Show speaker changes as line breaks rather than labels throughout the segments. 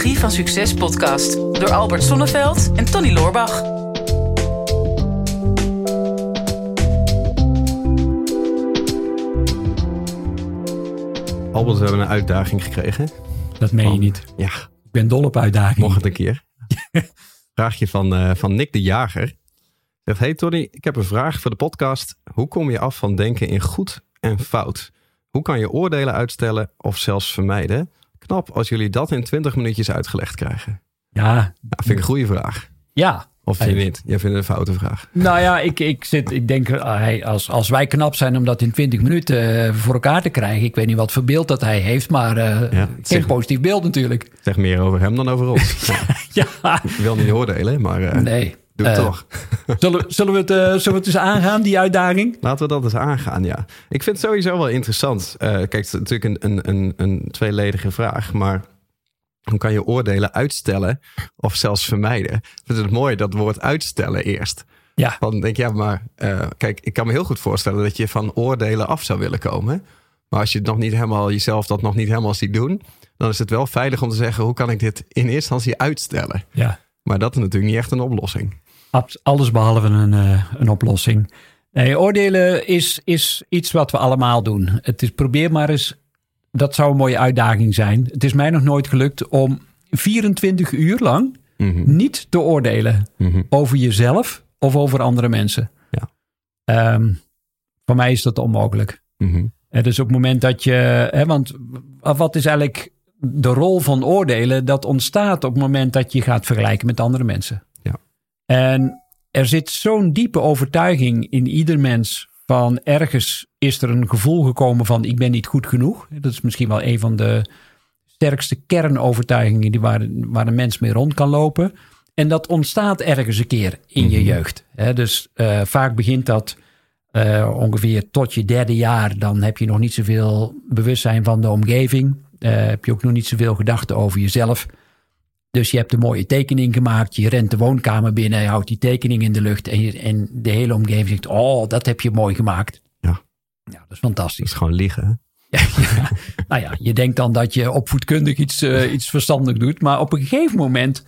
Psychologie van Succes podcast door Albert Sonneveld en Tony Loorbach.
Albert, we hebben een uitdaging gekregen.
Dat meen je niet.
Ja,
Ik ben dol op uitdagingen.
mocht het een keer. Vraagje van, eh, van Nick de Jager. Zegt, hey Tony, ik heb een vraag voor de podcast. Hoe kom je af van denken in goed en fout? Hoe kan je oordelen uitstellen of zelfs vermijden? Knap als jullie dat in 20 minuutjes uitgelegd krijgen.
Ja,
Nou, vind ik een goede vraag.
ja.
Of vind je niet? Jij vindt het een foute vraag.
Nou ja, ik, ik, zit, ik denk, hey, als, als wij knap zijn om dat in 20 minuten eh, voor elkaar te krijgen. Ik weet niet wat voor beeld dat hij heeft, maar eh,
Ja,
geen positief beeld natuurlijk.
Zeg meer over hem dan over ons. Ja,
Ja,
ik wil niet oordelen, maar eh,
nee.
Doe het
Eh,
toch.
Zullen, zullen, we het, eh, zullen we het eens aangaan, die uitdaging?
Laten we dat eens aangaan, ja. Ik vind het sowieso wel interessant. Eh, kijk, het is natuurlijk een, een, een, een tweeledige vraag, maar hoe kan je oordelen uitstellen of zelfs vermijden? Ik vind het mooi dat woord uitstellen eerst.
Ja,
Dan denk je, ja, maar kijk, ik kan me heel goed voorstellen dat je van oordelen af zou willen komen. Maar als je het nog niet helemaal jezelf dat nog niet helemaal ziet doen, dan is het wel veilig om te zeggen, hoe kan ik dit in eerste instantie uitstellen?
ja.
Maar dat is natuurlijk niet echt een oplossing.
Alles behalve een, eh, een oplossing. Nee, oordelen is, is iets wat we allemaal doen. Het is, probeer maar eens, dat zou een mooie uitdaging zijn. Het is mij nog nooit gelukt om 24 uur lang
Mhm,
niet te oordelen
mhm.
over jezelf of over andere mensen.
Ja.
Ehm, voor mij is dat onmogelijk.
Mhm.
En dus op het moment dat je, hè, want wat is eigenlijk de rol van oordelen? Dat ontstaat op het moment dat je gaat vergelijken met andere mensen. En er zit zo'n diepe overtuiging in ieder mens van ergens is er een gevoel gekomen van ik ben niet goed genoeg. Dat is misschien wel een van de sterkste kernovertuigingen die waar, waar een mens mee rond kan lopen. En dat ontstaat ergens een keer in je jeugd. Hè? Dus eh, vaak begint dat eh, ongeveer tot je derde jaar. Dan heb je nog niet zoveel bewustzijn van de omgeving. Eh, heb je ook nog niet zoveel gedachten over jezelf. Dus je hebt een mooie tekening gemaakt. Je rent de woonkamer binnen. Je houdt die tekening in de lucht. En, je, en de hele omgeving zegt: Oh, dat heb je mooi gemaakt.
Ja.
Ja, dat is fantastisch.
Dat is gewoon liegen. hè?
Ja, ja. Nou ja, je denkt dan dat je opvoedkundig iets, eh, iets verstandig doet. Maar op een gegeven moment,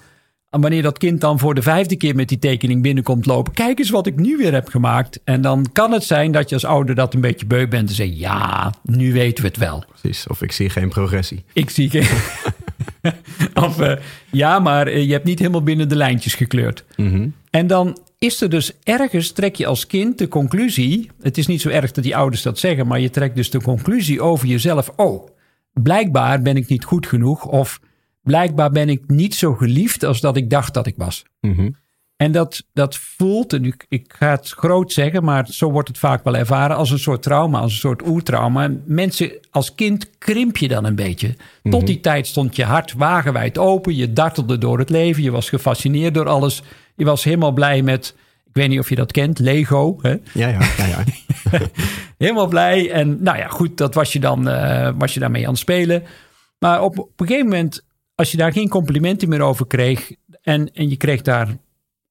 en wanneer dat kind dan voor de vijfde keer met die tekening binnenkomt lopen. Kijk eens wat ik nu weer heb gemaakt. En dan kan het zijn dat je als ouder dat een beetje beu bent. En zegt, ja, nu weten we het wel.
Precies. Of ik zie geen progressie.
Ik zie geen... of eh, ja, maar eh, je hebt niet helemaal binnen de lijntjes gekleurd.
Mhm.
En dan is er dus ergens, trek je als kind de conclusie. Het is niet zo erg dat die ouders dat zeggen, maar je trekt dus de conclusie over jezelf. Oh, blijkbaar ben ik niet goed genoeg. Of blijkbaar ben ik niet zo geliefd als dat ik dacht dat ik was.
Mhm.
En dat, dat voelt, en ik, ik ga het groot zeggen, maar zo wordt het vaak wel ervaren als een soort trauma, als een soort oertrauma. Mensen, als kind krimp je dan een beetje. Tot die tijd stond je hart wagenwijd open, je dartelde door het leven, je was gefascineerd door alles. Je was helemaal blij met, ik weet niet of je dat kent, Lego. Hè?
Ja, ja, ja, ja.
Helemaal blij. En nou ja, goed, dat was je dan eh, was je daarmee aan het spelen. Maar op, op een gegeven moment, als je daar geen complimenten meer over kreeg. En, en je kreeg daar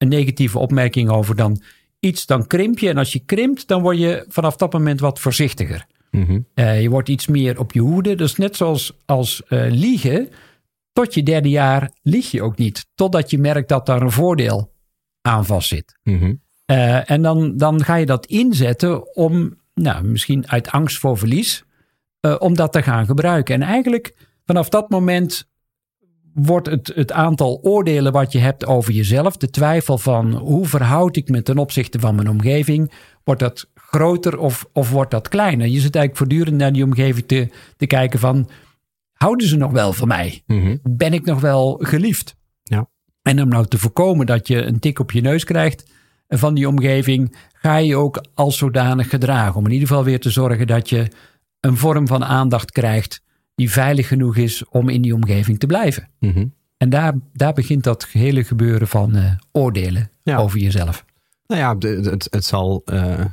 een negatieve opmerking over, dan iets, dan krimp je. En als je krimpt, dan word je vanaf dat moment wat voorzichtiger.
Mhm.
Eh, je wordt iets meer op je hoede. Dus net zoals als eh, liegen. Tot je derde jaar lieg je ook niet. Totdat je merkt dat daar een voordeel aan vast zit.
Mhm.
Eh, en dan, dan ga je dat inzetten om, nou, misschien uit angst voor verlies, om dat te gaan gebruiken. En eigenlijk vanaf dat moment wordt het, het aantal oordelen wat je hebt over jezelf, de twijfel van hoe verhoud ik me ten opzichte van mijn omgeving, wordt dat groter of, of wordt dat kleiner? Je zit eigenlijk voortdurend naar die omgeving te, te kijken van, houden ze nog wel van mij?
Mhm.
Ben ik nog wel geliefd?
Ja.
En om nou te voorkomen dat je een tik op je neus krijgt van die omgeving, ga je ook als zodanig gedragen. Om in ieder geval weer te zorgen dat je een vorm van aandacht krijgt die veilig genoeg is om in die omgeving te blijven.
Mhm.
En daar, daar begint dat hele gebeuren van eh, oordelen
Ja.
over jezelf.
Nou ja, het, het zal eh,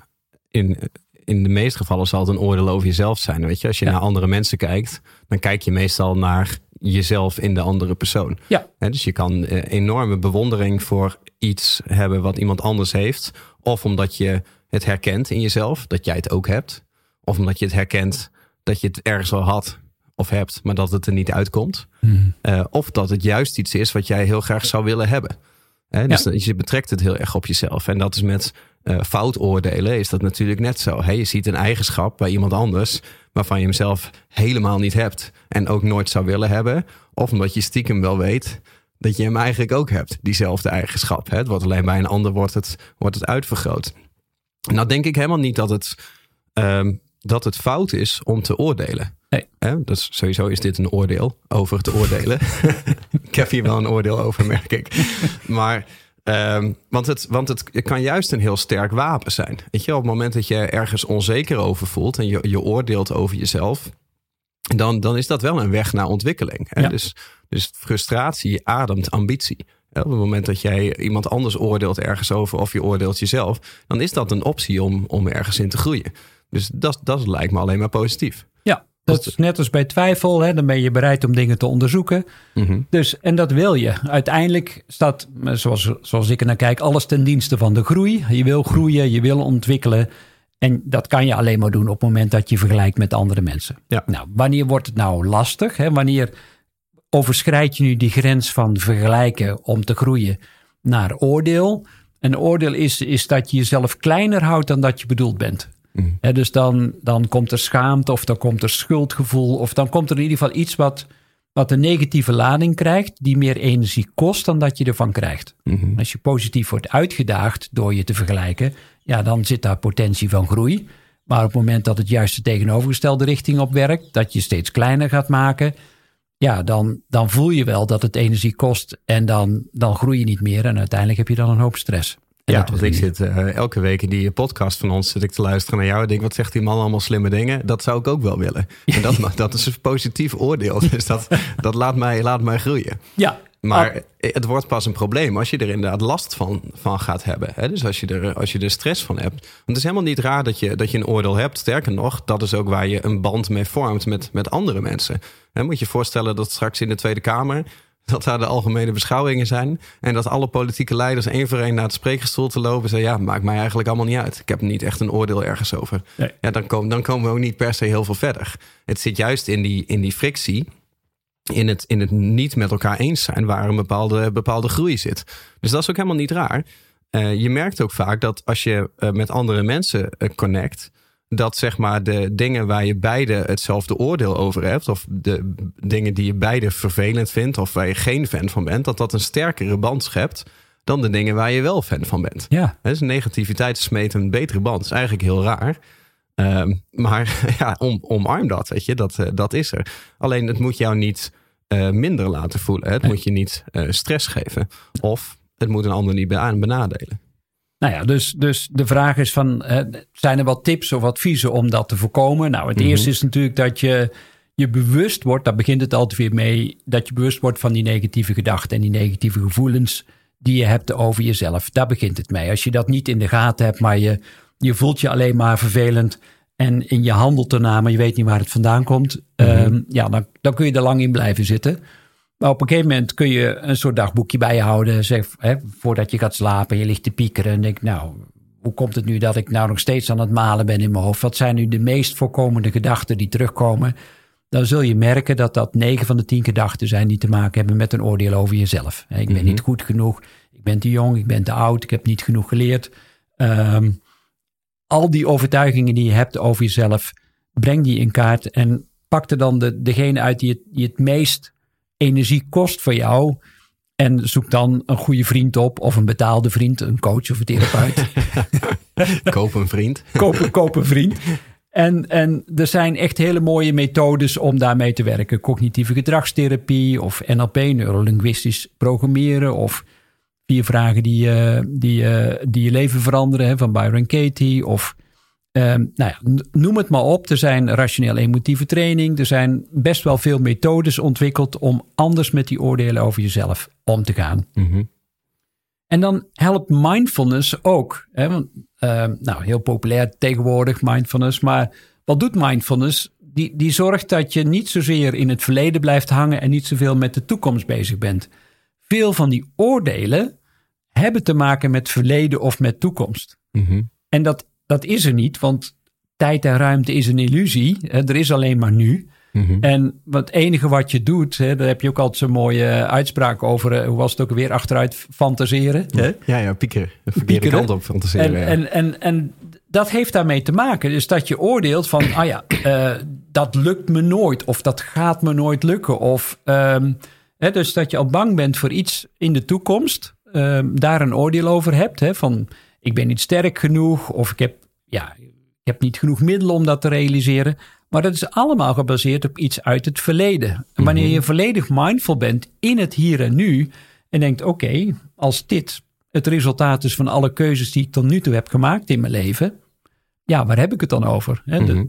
in, in de meeste gevallen zal het een oordeel over jezelf zijn. Weet je? Als je
Ja.
naar andere mensen kijkt, dan kijk je meestal naar jezelf in de andere persoon.
Ja,
dus je kan eh, enorme bewondering voor iets hebben wat iemand anders heeft. Of omdat je het herkent in jezelf, dat jij het ook hebt. Of omdat je het herkent dat je het ergens al had. Of hebt, maar dat het er niet uitkomt. Uh, of dat het juist iets is wat jij heel graag zou willen hebben. Hè? Dus ja. je betrekt het heel erg op jezelf. En dat is met uh, fout oordelen is dat natuurlijk net zo. Hè? Je ziet een eigenschap bij iemand anders waarvan je hem zelf helemaal niet hebt en ook nooit zou willen hebben. Of omdat je stiekem wel weet dat je hem eigenlijk ook hebt, diezelfde eigenschap. Hè? Het wordt alleen bij een ander wordt het, wordt het uitvergroot. Nou denk ik helemaal niet dat het, um, dat het fout is om te oordelen.
Nee.
Hè? Dus sowieso is dit een oordeel over te oordelen. ik heb hier wel een oordeel over, merk ik. Maar Um, want, het, want het kan juist een heel sterk wapen zijn. Weet je, op het moment dat je ergens onzeker over voelt en je, je oordeelt over jezelf, dan, dan is dat wel een weg naar ontwikkeling. Hè? Ja. Dus, dus frustratie ademt ambitie. Op het moment dat jij iemand anders oordeelt ergens over of je oordeelt jezelf, dan is dat een optie om, om ergens in te groeien. Dus dat, dat lijkt me alleen maar positief.
Dat is net als bij twijfel. Hè? Dan ben je bereid om dingen te onderzoeken.
Mm -hmm.
Dus, en dat wil je. Uiteindelijk staat, zoals, zoals ik er naar kijk, alles ten dienste van de groei. Je wil groeien, je wil ontwikkelen. En dat kan je alleen maar doen op het moment dat je vergelijkt met andere mensen.
Ja.
Nou, wanneer wordt het nou lastig? Hè? Wanneer overschrijd je nu die grens van vergelijken om te groeien naar oordeel? Een oordeel is, is dat je jezelf kleiner houdt dan dat je bedoeld bent. He, dus dan, dan komt er schaamte of dan komt er schuldgevoel of dan komt er in ieder geval iets wat, wat een negatieve lading krijgt, die meer energie kost dan dat je ervan krijgt.
Mhm.
Als je positief wordt uitgedaagd door je te vergelijken, ja, dan zit daar potentie van groei. Maar op het moment dat het juist de tegenovergestelde richting op werkt, dat je steeds kleiner gaat maken, ja, dan, dan voel je wel dat het energie kost en dan, dan groei je niet meer en uiteindelijk heb je dan een hoop stress.
Ja, want ik
niet.
zit uh, elke week in die podcast van ons zit ik te luisteren naar jou. En denk, wat zegt die man allemaal slimme dingen? Dat zou ik ook wel willen. En dat, dat is een positief oordeel. Dus dat, dat laat, mij, laat mij groeien.
Ja,
Maar
Ah,
het wordt pas een probleem als je er inderdaad last van, van gaat hebben. Hè? Dus als je, er, als je er stress van hebt. Want het is helemaal niet raar dat je, dat je een oordeel hebt. Sterker nog, dat is ook waar je een band mee vormt met, met andere mensen. Hè, moet je je voorstellen dat straks in de Tweede Kamer... dat daar de algemene beschouwingen zijn... en dat alle politieke leiders één voor één naar het spreekgestoel te lopen... en zeggen, ja, maakt mij eigenlijk allemaal niet uit. Ik heb niet echt een oordeel ergens over.
Nee.
Ja, dan, kom, dan komen we ook niet per se heel veel verder. Het zit juist in die, in die frictie in het, in het niet met elkaar eens zijn waar een bepaalde, bepaalde groei zit. Dus dat is ook helemaal niet raar. Uh, je merkt ook vaak dat als je uh, met andere mensen uh, connect, dat zeg maar de dingen waar je beide hetzelfde oordeel over hebt, of de dingen die je beide vervelend vindt, of waar je geen fan van bent, dat dat een sterkere band schept dan de dingen waar je wel fan van bent.
Ja.
Dus negativiteit smeet een betere band. Dat is eigenlijk heel raar. Um, maar ja, om, omarm dat, weet je, dat, uh, dat is er. Alleen het moet jou niet uh, minder laten voelen. Het
Nee.
moet je niet uh, stress geven. Of het moet een ander niet benadelen.
Nou ja, dus, dus de vraag is van, zijn er wat tips of adviezen om dat te voorkomen? Nou, het
Mhm.
eerste is natuurlijk dat je je bewust wordt, daar begint het altijd weer mee, dat je bewust wordt van die negatieve gedachten en die negatieve gevoelens die je hebt over jezelf. Daar begint het mee. Als je dat niet in de gaten hebt, maar je, je voelt je alleen maar vervelend en in je handelt ernaar, maar je weet niet waar het vandaan komt,
Mhm.
um, ja, dan, dan kun je er lang in blijven zitten. Maar op een gegeven moment kun je een soort dagboekje bijhouden. Zeg, hè, voordat je gaat slapen, je ligt te piekeren en denk, nou, hoe komt het nu dat ik nou nog steeds aan het malen ben in mijn hoofd? Wat zijn nu de meest voorkomende gedachten die terugkomen? Dan zul je merken dat dat 9 van de 10 gedachten zijn die te maken hebben met een oordeel over jezelf. Ik ben
Mhm.
niet goed genoeg, ik ben te jong, ik ben te oud, ik heb niet genoeg geleerd. Ehm, al die overtuigingen die je hebt over jezelf, breng die in kaart en pak er dan de, degene uit die het, die het meest energie kost voor jou. En zoek dan een goede vriend op of een betaalde vriend, een coach of een therapeut.
Koop een vriend.
koop, koop een vriend. En, en er zijn echt hele mooie methodes om daarmee te werken. Cognitieve gedragstherapie of NLP, neurolinguistisch programmeren. Of vier vragen die, uh, die, uh, die je leven veranderen hè, van Byron Katie. Of um, nou ja, noem het maar op. Er zijn rationeel-emotieve training. Er zijn best wel veel methodes ontwikkeld om anders met die oordelen over jezelf om te gaan.
Mm -hmm.
En dan helpt mindfulness ook. Hè? Want, uh, nou, heel populair tegenwoordig, mindfulness. Maar wat doet mindfulness? Die, die zorgt dat je niet zozeer in het verleden blijft hangen en niet zoveel met de toekomst bezig bent. Veel van die oordelen hebben te maken met verleden of met toekomst.
Mm -hmm.
En dat, dat is er niet, want tijd en ruimte is een illusie. Er is alleen maar nu.
Mhm.
En het enige wat je doet, hè, daar heb je ook altijd zo'n mooie uitspraak over, hoe was het ook weer, achteruit fantaseren. Hè?
Ja, ja, piekeren. De verkeerde
Piekeren.
kant op fantaseren.
En,
ja.
en, en, en dat heeft daarmee te maken. Dus dat je oordeelt van, ah ja, eh, dat lukt me nooit. Of dat gaat me nooit lukken. Of, ehm, hè, dus dat je al bang bent voor iets in de toekomst. ehm, daar een oordeel over hebt. Hè, van, ik ben niet sterk genoeg. Of ik heb, ja, ik heb niet genoeg middelen om dat te realiseren. Maar dat is allemaal gebaseerd op iets uit het verleden. En wanneer je volledig mindful bent in het hier en nu. En denkt, oké, als dit het resultaat is van alle keuzes die ik tot nu toe heb gemaakt in mijn leven. Ja, waar heb ik het dan over? De-
Mhm.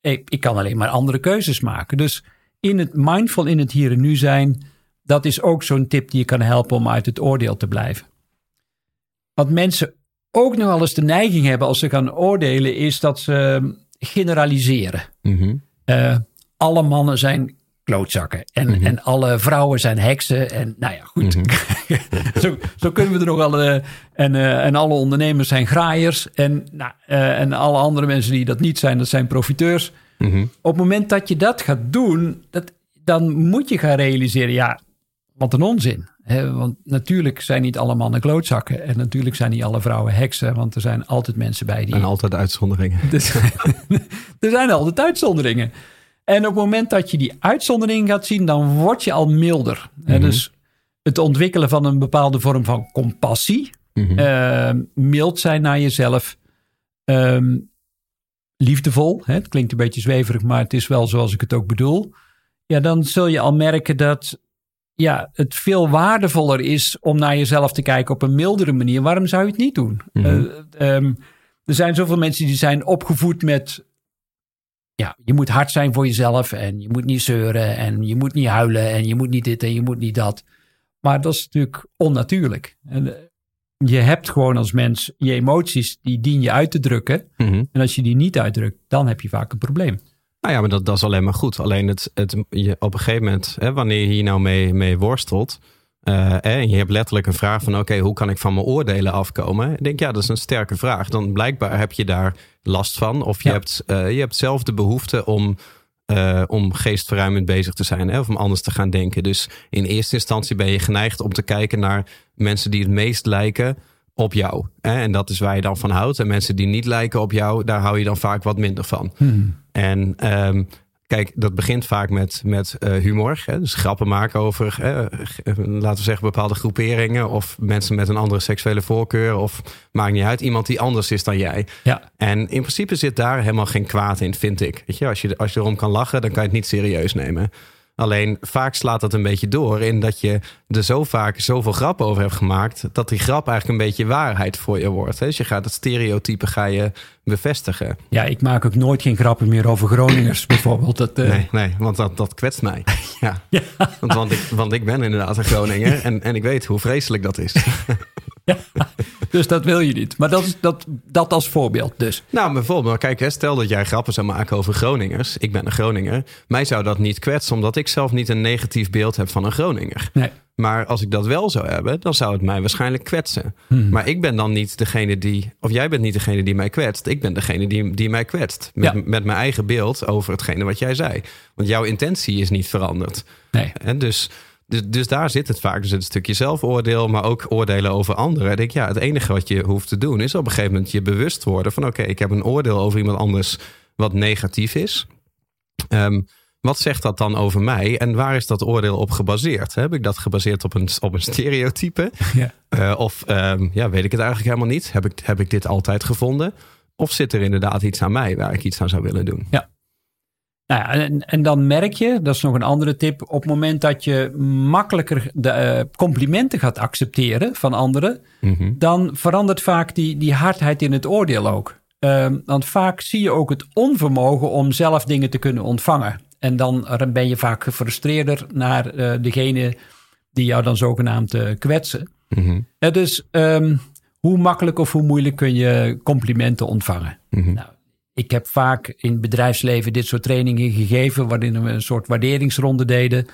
ik, ik kan alleen maar andere keuzes maken. Dus in het mindful in het hier en nu zijn, dat is ook zo'n tip die je kan helpen om uit het oordeel te blijven. Wat mensen ook nog wel eens de neiging hebben als ze gaan oordelen, is dat ze generaliseren.
Mhm.
Eh, alle mannen zijn klootzakken en, en alle vrouwen zijn heksen. En nou ja, goed. zo, zo kunnen we er nog wel. eh, en, eh, en alle ondernemers zijn graaiers. En, nou, en alle andere mensen die dat niet zijn, dat zijn profiteurs.
Mhm.
Op het moment dat je dat gaat doen, dat, dan moet je gaan realiseren, ja, wat een onzin. Want natuurlijk zijn niet alle mannen klootzakken. En natuurlijk zijn niet alle vrouwen heksen. Want er zijn altijd mensen bij die
En altijd uitzonderingen.
er zijn, er zijn altijd uitzonderingen. En op het moment dat je die uitzonderingen gaat zien, dan word je al milder. Hè, Dus het ontwikkelen van een bepaalde vorm van compassie,
Mhm.
eh, mild zijn naar jezelf, ehm, liefdevol. Hè, het klinkt een beetje zweverig, maar het is wel zoals ik het ook bedoel. Ja, dan zul je al merken dat ja, het veel waardevoller is om naar jezelf te kijken op een mildere manier. Waarom zou je het niet doen?
Mhm.
Eh, ehm, er zijn zoveel mensen die zijn opgevoed met. Ja, je moet hard zijn voor jezelf en je moet niet zeuren en je moet niet huilen en je moet niet dit en je moet niet dat. Maar dat is natuurlijk onnatuurlijk. En, eh, je hebt gewoon als mens je emoties, die dien je uit te drukken.
Mhm.
En als je die niet uitdrukt, dan heb je vaak een probleem.
Nou ja, maar dat, dat is alleen maar goed. Alleen het, het, je, op een gegeven moment, hè, wanneer je hier nou mee, mee worstelt. eh, en je hebt letterlijk een vraag van: oké, hoe kan ik van mijn oordelen afkomen? Ik denk, ja, dat is een sterke vraag. Dan blijkbaar heb je daar last van. Of je,
Ja.
hebt, eh, je hebt zelf de behoefte om, eh, om geestverruimend bezig te zijn. Hè, of om anders te gaan denken. Dus in eerste instantie ben je geneigd om te kijken naar mensen die het meest lijken op jou. Hè? En dat is waar je dan van houdt. En mensen die niet lijken op jou, daar hou je dan vaak wat minder van. En ehm, kijk, dat begint vaak met, met eh, humor. Hè? Dus grappen maken over, g- eh, laten we zeggen, bepaalde groeperingen. Of mensen met een andere seksuele voorkeur. Of maakt niet uit, iemand die anders is dan jij.
Ja,
En in principe zit daar helemaal geen kwaad in, vind ik. Weet je, als, je, als je erom kan lachen, dan kan je het niet serieus nemen. Alleen vaak slaat dat een beetje door in dat je er zo vaak zoveel grappen over hebt gemaakt. dat die grap eigenlijk een beetje waarheid voor je wordt. hè. Dus je gaat het stereotype ga je bevestigen.
ja ik maak ook nooit geen grappen meer over Groningers bijvoorbeeld. Dat, eh,
Nee, nee, want dat, dat kwetst mij. Ja. Want, want, ik, want ik ben inderdaad een Groninger en, en ik weet hoe vreselijk dat is.
Dus dat wil je niet. Maar dat, is, dat, dat als voorbeeld dus.
Nou, bijvoorbeeld, kijk, hè, stel dat jij grappen zou maken over Groningers. Ik ben een Groninger. Mij zou dat niet kwetsen, omdat ik zelf niet een negatief beeld heb van een Groninger.
Nee.
Maar als ik dat wel zou hebben, dan zou het mij waarschijnlijk kwetsen.
Hmm.
Maar ik ben dan niet degene die, of jij bent niet degene die mij kwetst. Ik ben degene die, die mij kwetst. Met,
Ja.
met mijn eigen beeld over hetgene wat jij zei. Want jouw intentie is niet veranderd.
Nee.
En dus, dus, dus daar zit het vaak. Zit een stukje zelfoordeel, maar ook oordelen over anderen. Ik denk, ja, het enige wat je hoeft te doen is op een gegeven moment je bewust worden van: oké, ik heb een oordeel over iemand anders wat negatief is. Ehm, wat zegt dat dan over mij en waar is dat oordeel op gebaseerd? Heb ik dat gebaseerd op een, op een stereotype?
Ja.
Eh, of ehm, ja, weet ik het eigenlijk helemaal niet? Heb ik, heb ik dit altijd gevonden? Of zit er inderdaad iets aan mij waar ik iets aan zou willen doen?
Nou ja, en, en dan merk je, dat is nog een andere tip, op het moment dat je makkelijker de eh, complimenten gaat accepteren van anderen,
Mhm.
dan verandert vaak die, die hardheid in het oordeel ook. Ehm, want vaak zie je ook het onvermogen om zelf dingen te kunnen ontvangen. En dan ben je vaak gefrustreerder naar eh, degene die jou dan zogenaamd eh, kwetsen.
Mhm.
Ja, dus ehm, hoe makkelijk of hoe moeilijk kun je complimenten ontvangen?
Mhm.
Nou, ik heb vaak in het bedrijfsleven dit soort trainingen gegeven, waarin we een soort waarderingsronde deden.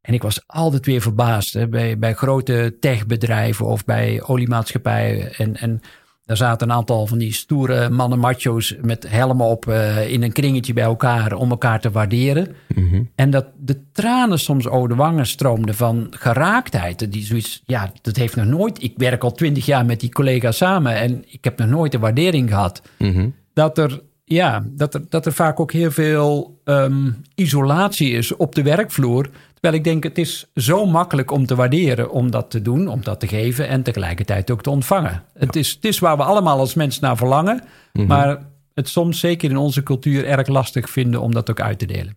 En ik was altijd weer verbaasd hè, bij, bij grote techbedrijven of bij oliemaatschappijen. En, en daar zaten een aantal van die stoere mannen macho's met helmen op eh, in een kringetje bij elkaar om elkaar te waarderen.
Mhm.
En dat de tranen soms over de wangen stroomden van geraaktheid. Die zoiets, ja, dat heeft nog nooit. Ik werk al twintig jaar met die collega's samen en ik heb nog nooit de waardering gehad.
Mhm.
Dat er, ja, dat er, dat er vaak ook heel veel ehm, isolatie is op de werkvloer. Terwijl ik denk, het is zo makkelijk om te waarderen, om dat te doen, om dat te geven en tegelijkertijd ook te ontvangen. Het, is, het is waar we allemaal als mens naar verlangen,
Mhm.
maar het soms zeker in onze cultuur erg lastig vinden om dat ook uit te delen.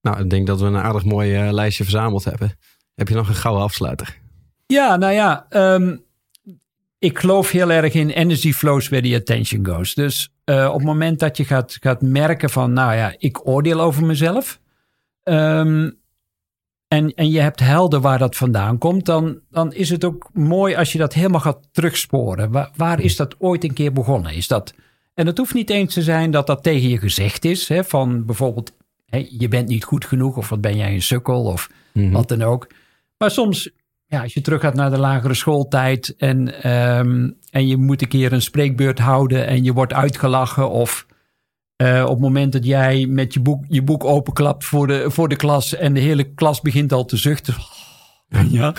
Nou, ik denk dat we een aardig mooi eh, lijstje verzameld hebben. Heb je nog een gouden afsluiter?
Ja, nou ja, ehm, ik geloof heel erg in energy flows where the attention goes. Dus eh, op het moment dat je gaat, gaat merken van, nou ja, ik oordeel over mezelf. Ehm, en, en je hebt helder waar dat vandaan komt, dan, dan is het ook mooi als je dat helemaal gaat terugsporen. Waar, waar is dat ooit een keer begonnen? Is dat, en het hoeft niet eens te zijn dat dat tegen je gezegd is, hè, van bijvoorbeeld, hè, je bent niet goed genoeg, of wat ben jij een sukkel, of
Mhm.
wat dan ook. Maar soms, ja, als je terug gaat naar de lagere schooltijd en, ehm, en je moet een keer een spreekbeurt houden en je wordt uitgelachen of eh, op het moment dat jij met je boek, je boek openklapt voor de, voor de klas en de hele klas begint al te zuchten. Ja.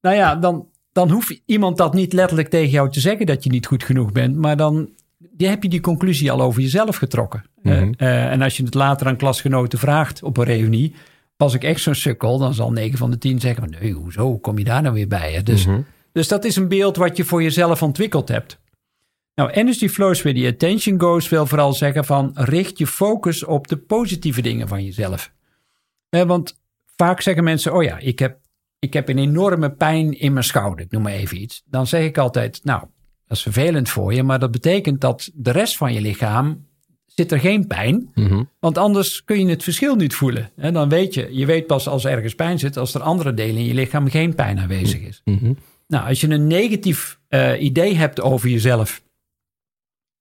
nou ja, dan, dan hoeft iemand dat niet letterlijk tegen jou te zeggen dat je niet goed genoeg bent, maar dan die heb je die conclusie al over jezelf getrokken. Eh,
Mhm.
eh, en als je het later aan klasgenoten vraagt op een reunie, was ik echt zo'n sukkel, dan zal 9 van de 10 zeggen: Nee, hoezo? Hoe Kom je daar nou weer bij? Hè? Dus,
Mhm.
dus dat is een beeld wat je voor jezelf ontwikkeld hebt. Nou, energy flows where the attention goes wil vooral zeggen van richt je focus op de positieve dingen van jezelf. Eh, want vaak zeggen mensen, oh ja, ik heb, ik heb een enorme pijn in mijn schouder, ik noem maar even iets. Dan zeg ik altijd, nou, dat is vervelend voor je, maar dat betekent dat de rest van je lichaam zit er geen pijn.
Mhm.
Want anders kun je het verschil niet voelen. En dan weet je, je weet pas als er ergens pijn zit, als er andere delen in je lichaam geen pijn aanwezig is.
Mhm.
Nou, als je een negatief eh, idee hebt over jezelf,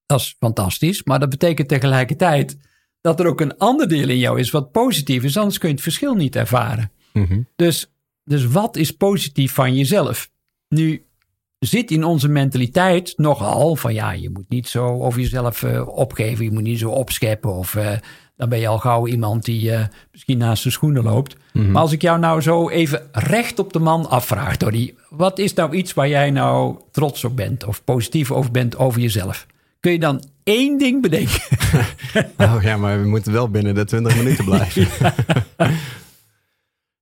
dat is fantastisch. Maar dat betekent tegelijkertijd dat er ook een ander deel in jou is wat positief is. Anders kun je het verschil niet ervaren.
Mhm.
Dus, dus wat is positief van jezelf? Nu zit in onze mentaliteit nogal van ja, je moet niet zo over jezelf eh, opgeven. Je moet niet zo opscheppen of eh, dan ben je al gauw iemand die eh, misschien naast zijn schoenen loopt. Maar als ik jou nou zo even recht op de man afvraag, Donny. Wat is nou iets waar jij nou trots op bent of positief over bent over jezelf? Kun je dan één ding bedenken?
Oh ja, maar we moeten wel binnen de 20 minuten blijven.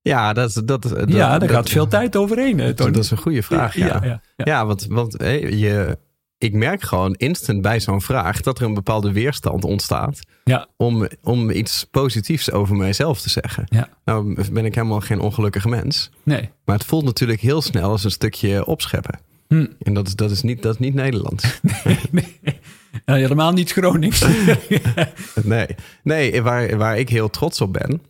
ja, dat, dat, dat,
ja, daar
dat-
gaat veel tijd overheen, hè,
Dat, is een goede vraag. Ja,
Ja,
ja,
ja, ja.
want, want hé, je, ik merk gewoon instant bij zo'n vraag dat er een bepaalde weerstand ontstaat
Ja,
om, om iets positiefs over mijzelf te zeggen.
ja.
Nou ben ik helemaal geen ongelukkige mens.
Nee.
Maar het voelt natuurlijk heel snel als een stukje opscheppen.
Hm.
En dat is, dat is, niet, dat is niet Nederlands.
nee. Ja, helemaal niet Gronings.
Nee, nee waar, waar ik heel trots op ben,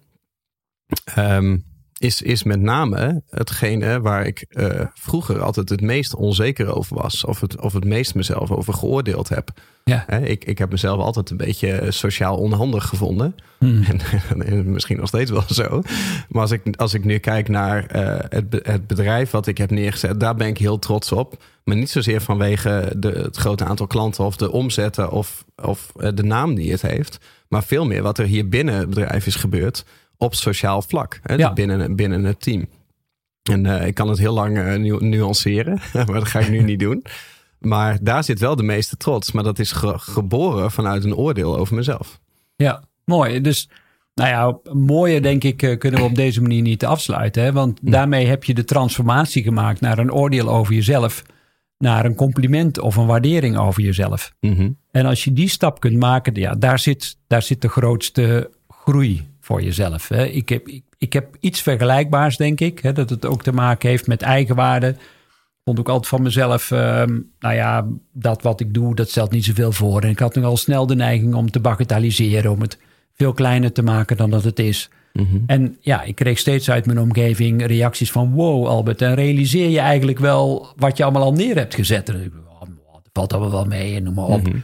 ehm, is, is met name hetgene waar ik eh, vroeger altijd het meest onzeker over was. Of het, of het meest mezelf over geoordeeld heb.
ja.
Ik, ik heb mezelf altijd een beetje sociaal onhandig gevonden.
Hm.
En, en misschien nog steeds wel zo. Maar als ik, als ik nu kijk naar eh, het, het bedrijf wat ik heb neergezet, daar ben ik heel trots op. Maar niet zozeer vanwege de, het grote aantal klanten of de omzetten of, of eh, de naam die het heeft. Maar veel meer wat er hier binnen het bedrijf is gebeurd op sociaal vlak. Hè,
Ja.
binnen, binnen het team. En eh, ik kan het heel lang eh, nu- nuanceren, maar dat ga ik nu niet doen. Maar daar zit wel de meeste trots. Maar dat is ge- geboren vanuit een oordeel over mezelf.
Ja, mooi. Dus, nou ja, mooier denk ik eh, kunnen we op deze manier niet afsluiten. Hè? Want daarmee heb je de transformatie gemaakt naar een oordeel over jezelf. Naar een compliment of een waardering over jezelf.
Mhm.
En als je die stap kunt maken, ja, daar, zit, daar zit de grootste groei voor jezelf. Hè? Ik, heb, ik, ik heb iets vergelijkbaars, denk ik. Hè? Dat het ook te maken heeft met eigenwaarde. Ik vond ook altijd van mezelf, ehm, nou ja, dat wat ik doe, dat stelt niet zoveel voor. En ik had nogal snel de neiging om te bagatelliseren, om het veel kleiner te maken dan dat het is.
Mhm.
En ja, ik kreeg steeds uit mijn omgeving reacties van: Wow, Albert, en realiseer je eigenlijk wel wat je allemaal al neer hebt gezet? En ik, oh, dat valt allemaal wel mee en noem maar op.
Mhm.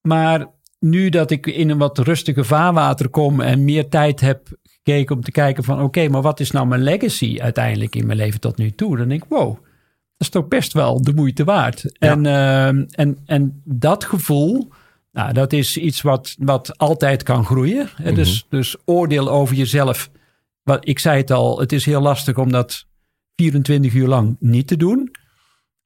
Maar nu dat ik in een wat rustiger vaarwater kom en meer tijd heb gekeken om te kijken van oké, maar wat is nou mijn legacy uiteindelijk in mijn leven tot nu toe? Dan denk ik, wow, is toch best wel de moeite waard. En, ehm, en, en dat gevoel, nou, dat is iets wat, wat altijd kan groeien. Hè? Dus, dus oordeel over jezelf. Wat, ik zei het al, het is heel lastig om dat 24 uur lang niet te doen.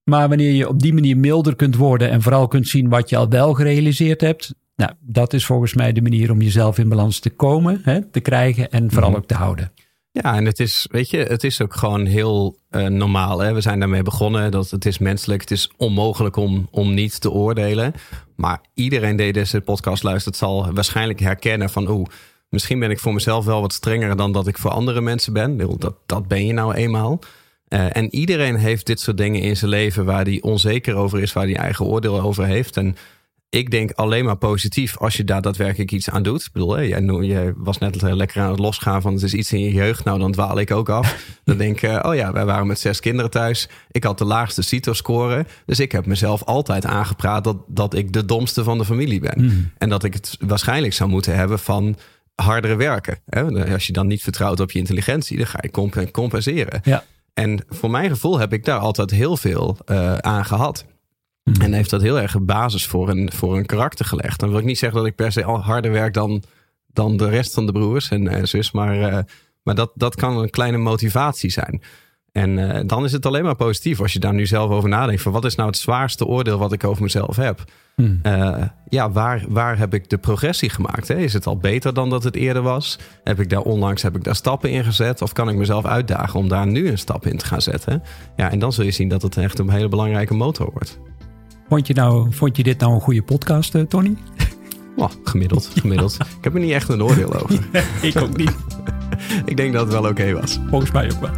Maar wanneer je op die manier milder kunt worden en vooral kunt zien wat je al wel gerealiseerd hebt, nou, dat is volgens mij de manier om jezelf in balans te komen, hè, te krijgen en vooral
Mhm.
ook te houden.
Ja, en het is, weet je, het is ook gewoon heel eh, normaal. Hè? We zijn daarmee begonnen. Dat het is menselijk. Het is onmogelijk om, om niet te oordelen. Maar iedereen die deze podcast luistert, zal waarschijnlijk herkennen van oeh, misschien ben ik voor mezelf wel wat strenger dan dat ik voor andere mensen ben. Dat, dat ben je nou eenmaal. Eh, en iedereen heeft dit soort dingen in zijn leven waar hij onzeker over is, waar hij eigen oordeel over heeft. En ik denk alleen maar positief als je daar daadwerkelijk iets aan doet. Ik bedoel, jij, was net eh, lekker aan het losgaan van het is iets in je jeugd. Nou, dan dwaal ik ook af. Dan denk ik, oh ja, wij waren met zes kinderen thuis. Ik had de laagste CITO-score. Dus ik heb mezelf altijd aangepraat dat, dat ik de domste van de familie ben. En dat ik het waarschijnlijk zou moeten hebben van hardere werken. Hè? Als je dan niet vertrouwt op je intelligentie, dan ga je comp- compenseren.
Ja.
En voor mijn gevoel heb ik daar altijd heel veel eh, aan gehad. En heeft dat heel erg een basis voor een, voor een karakter gelegd. Dan wil ik niet zeggen dat ik per se al harder werk dan, dan de rest van de broers en zus. Maar, eh, maar dat, dat kan een kleine motivatie zijn. En eh, dan is het alleen maar positief als je daar nu zelf over nadenkt. Van wat is nou het zwaarste oordeel wat ik over mezelf heb?
Hmm.
Eh, ja, waar, waar heb ik de progressie gemaakt? Hè? Is het al beter dan dat het eerder was? Heb ik daar onlangs heb ik daar stappen in gezet? Of kan ik mezelf uitdagen om daar nu een stap in te gaan zetten? Ja, en dan zul je zien dat het echt een hele belangrijke motor wordt.
Vond, je nou, vond je dit nou een goede podcast, eh, Tony?
Oh, gemiddeld, gemiddeld. Ik heb er niet echt een oordeel over.
ik ook niet.
Ik denk dat het wel oké was.
Volgens mij ook wel.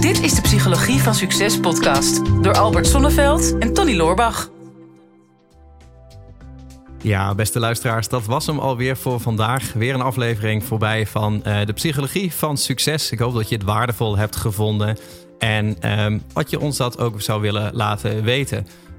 Dit is de Psychologie van Succes podcast door Albert Sonneveld en Tony Loorbach.
Ja, beste luisteraars, dat was hem alweer voor vandaag. Weer een aflevering voorbij van eh, de Psychologie van Succes. Ik hoop dat je het waardevol hebt gevonden. En ehm, wat je ons dat ook zou willen laten weten.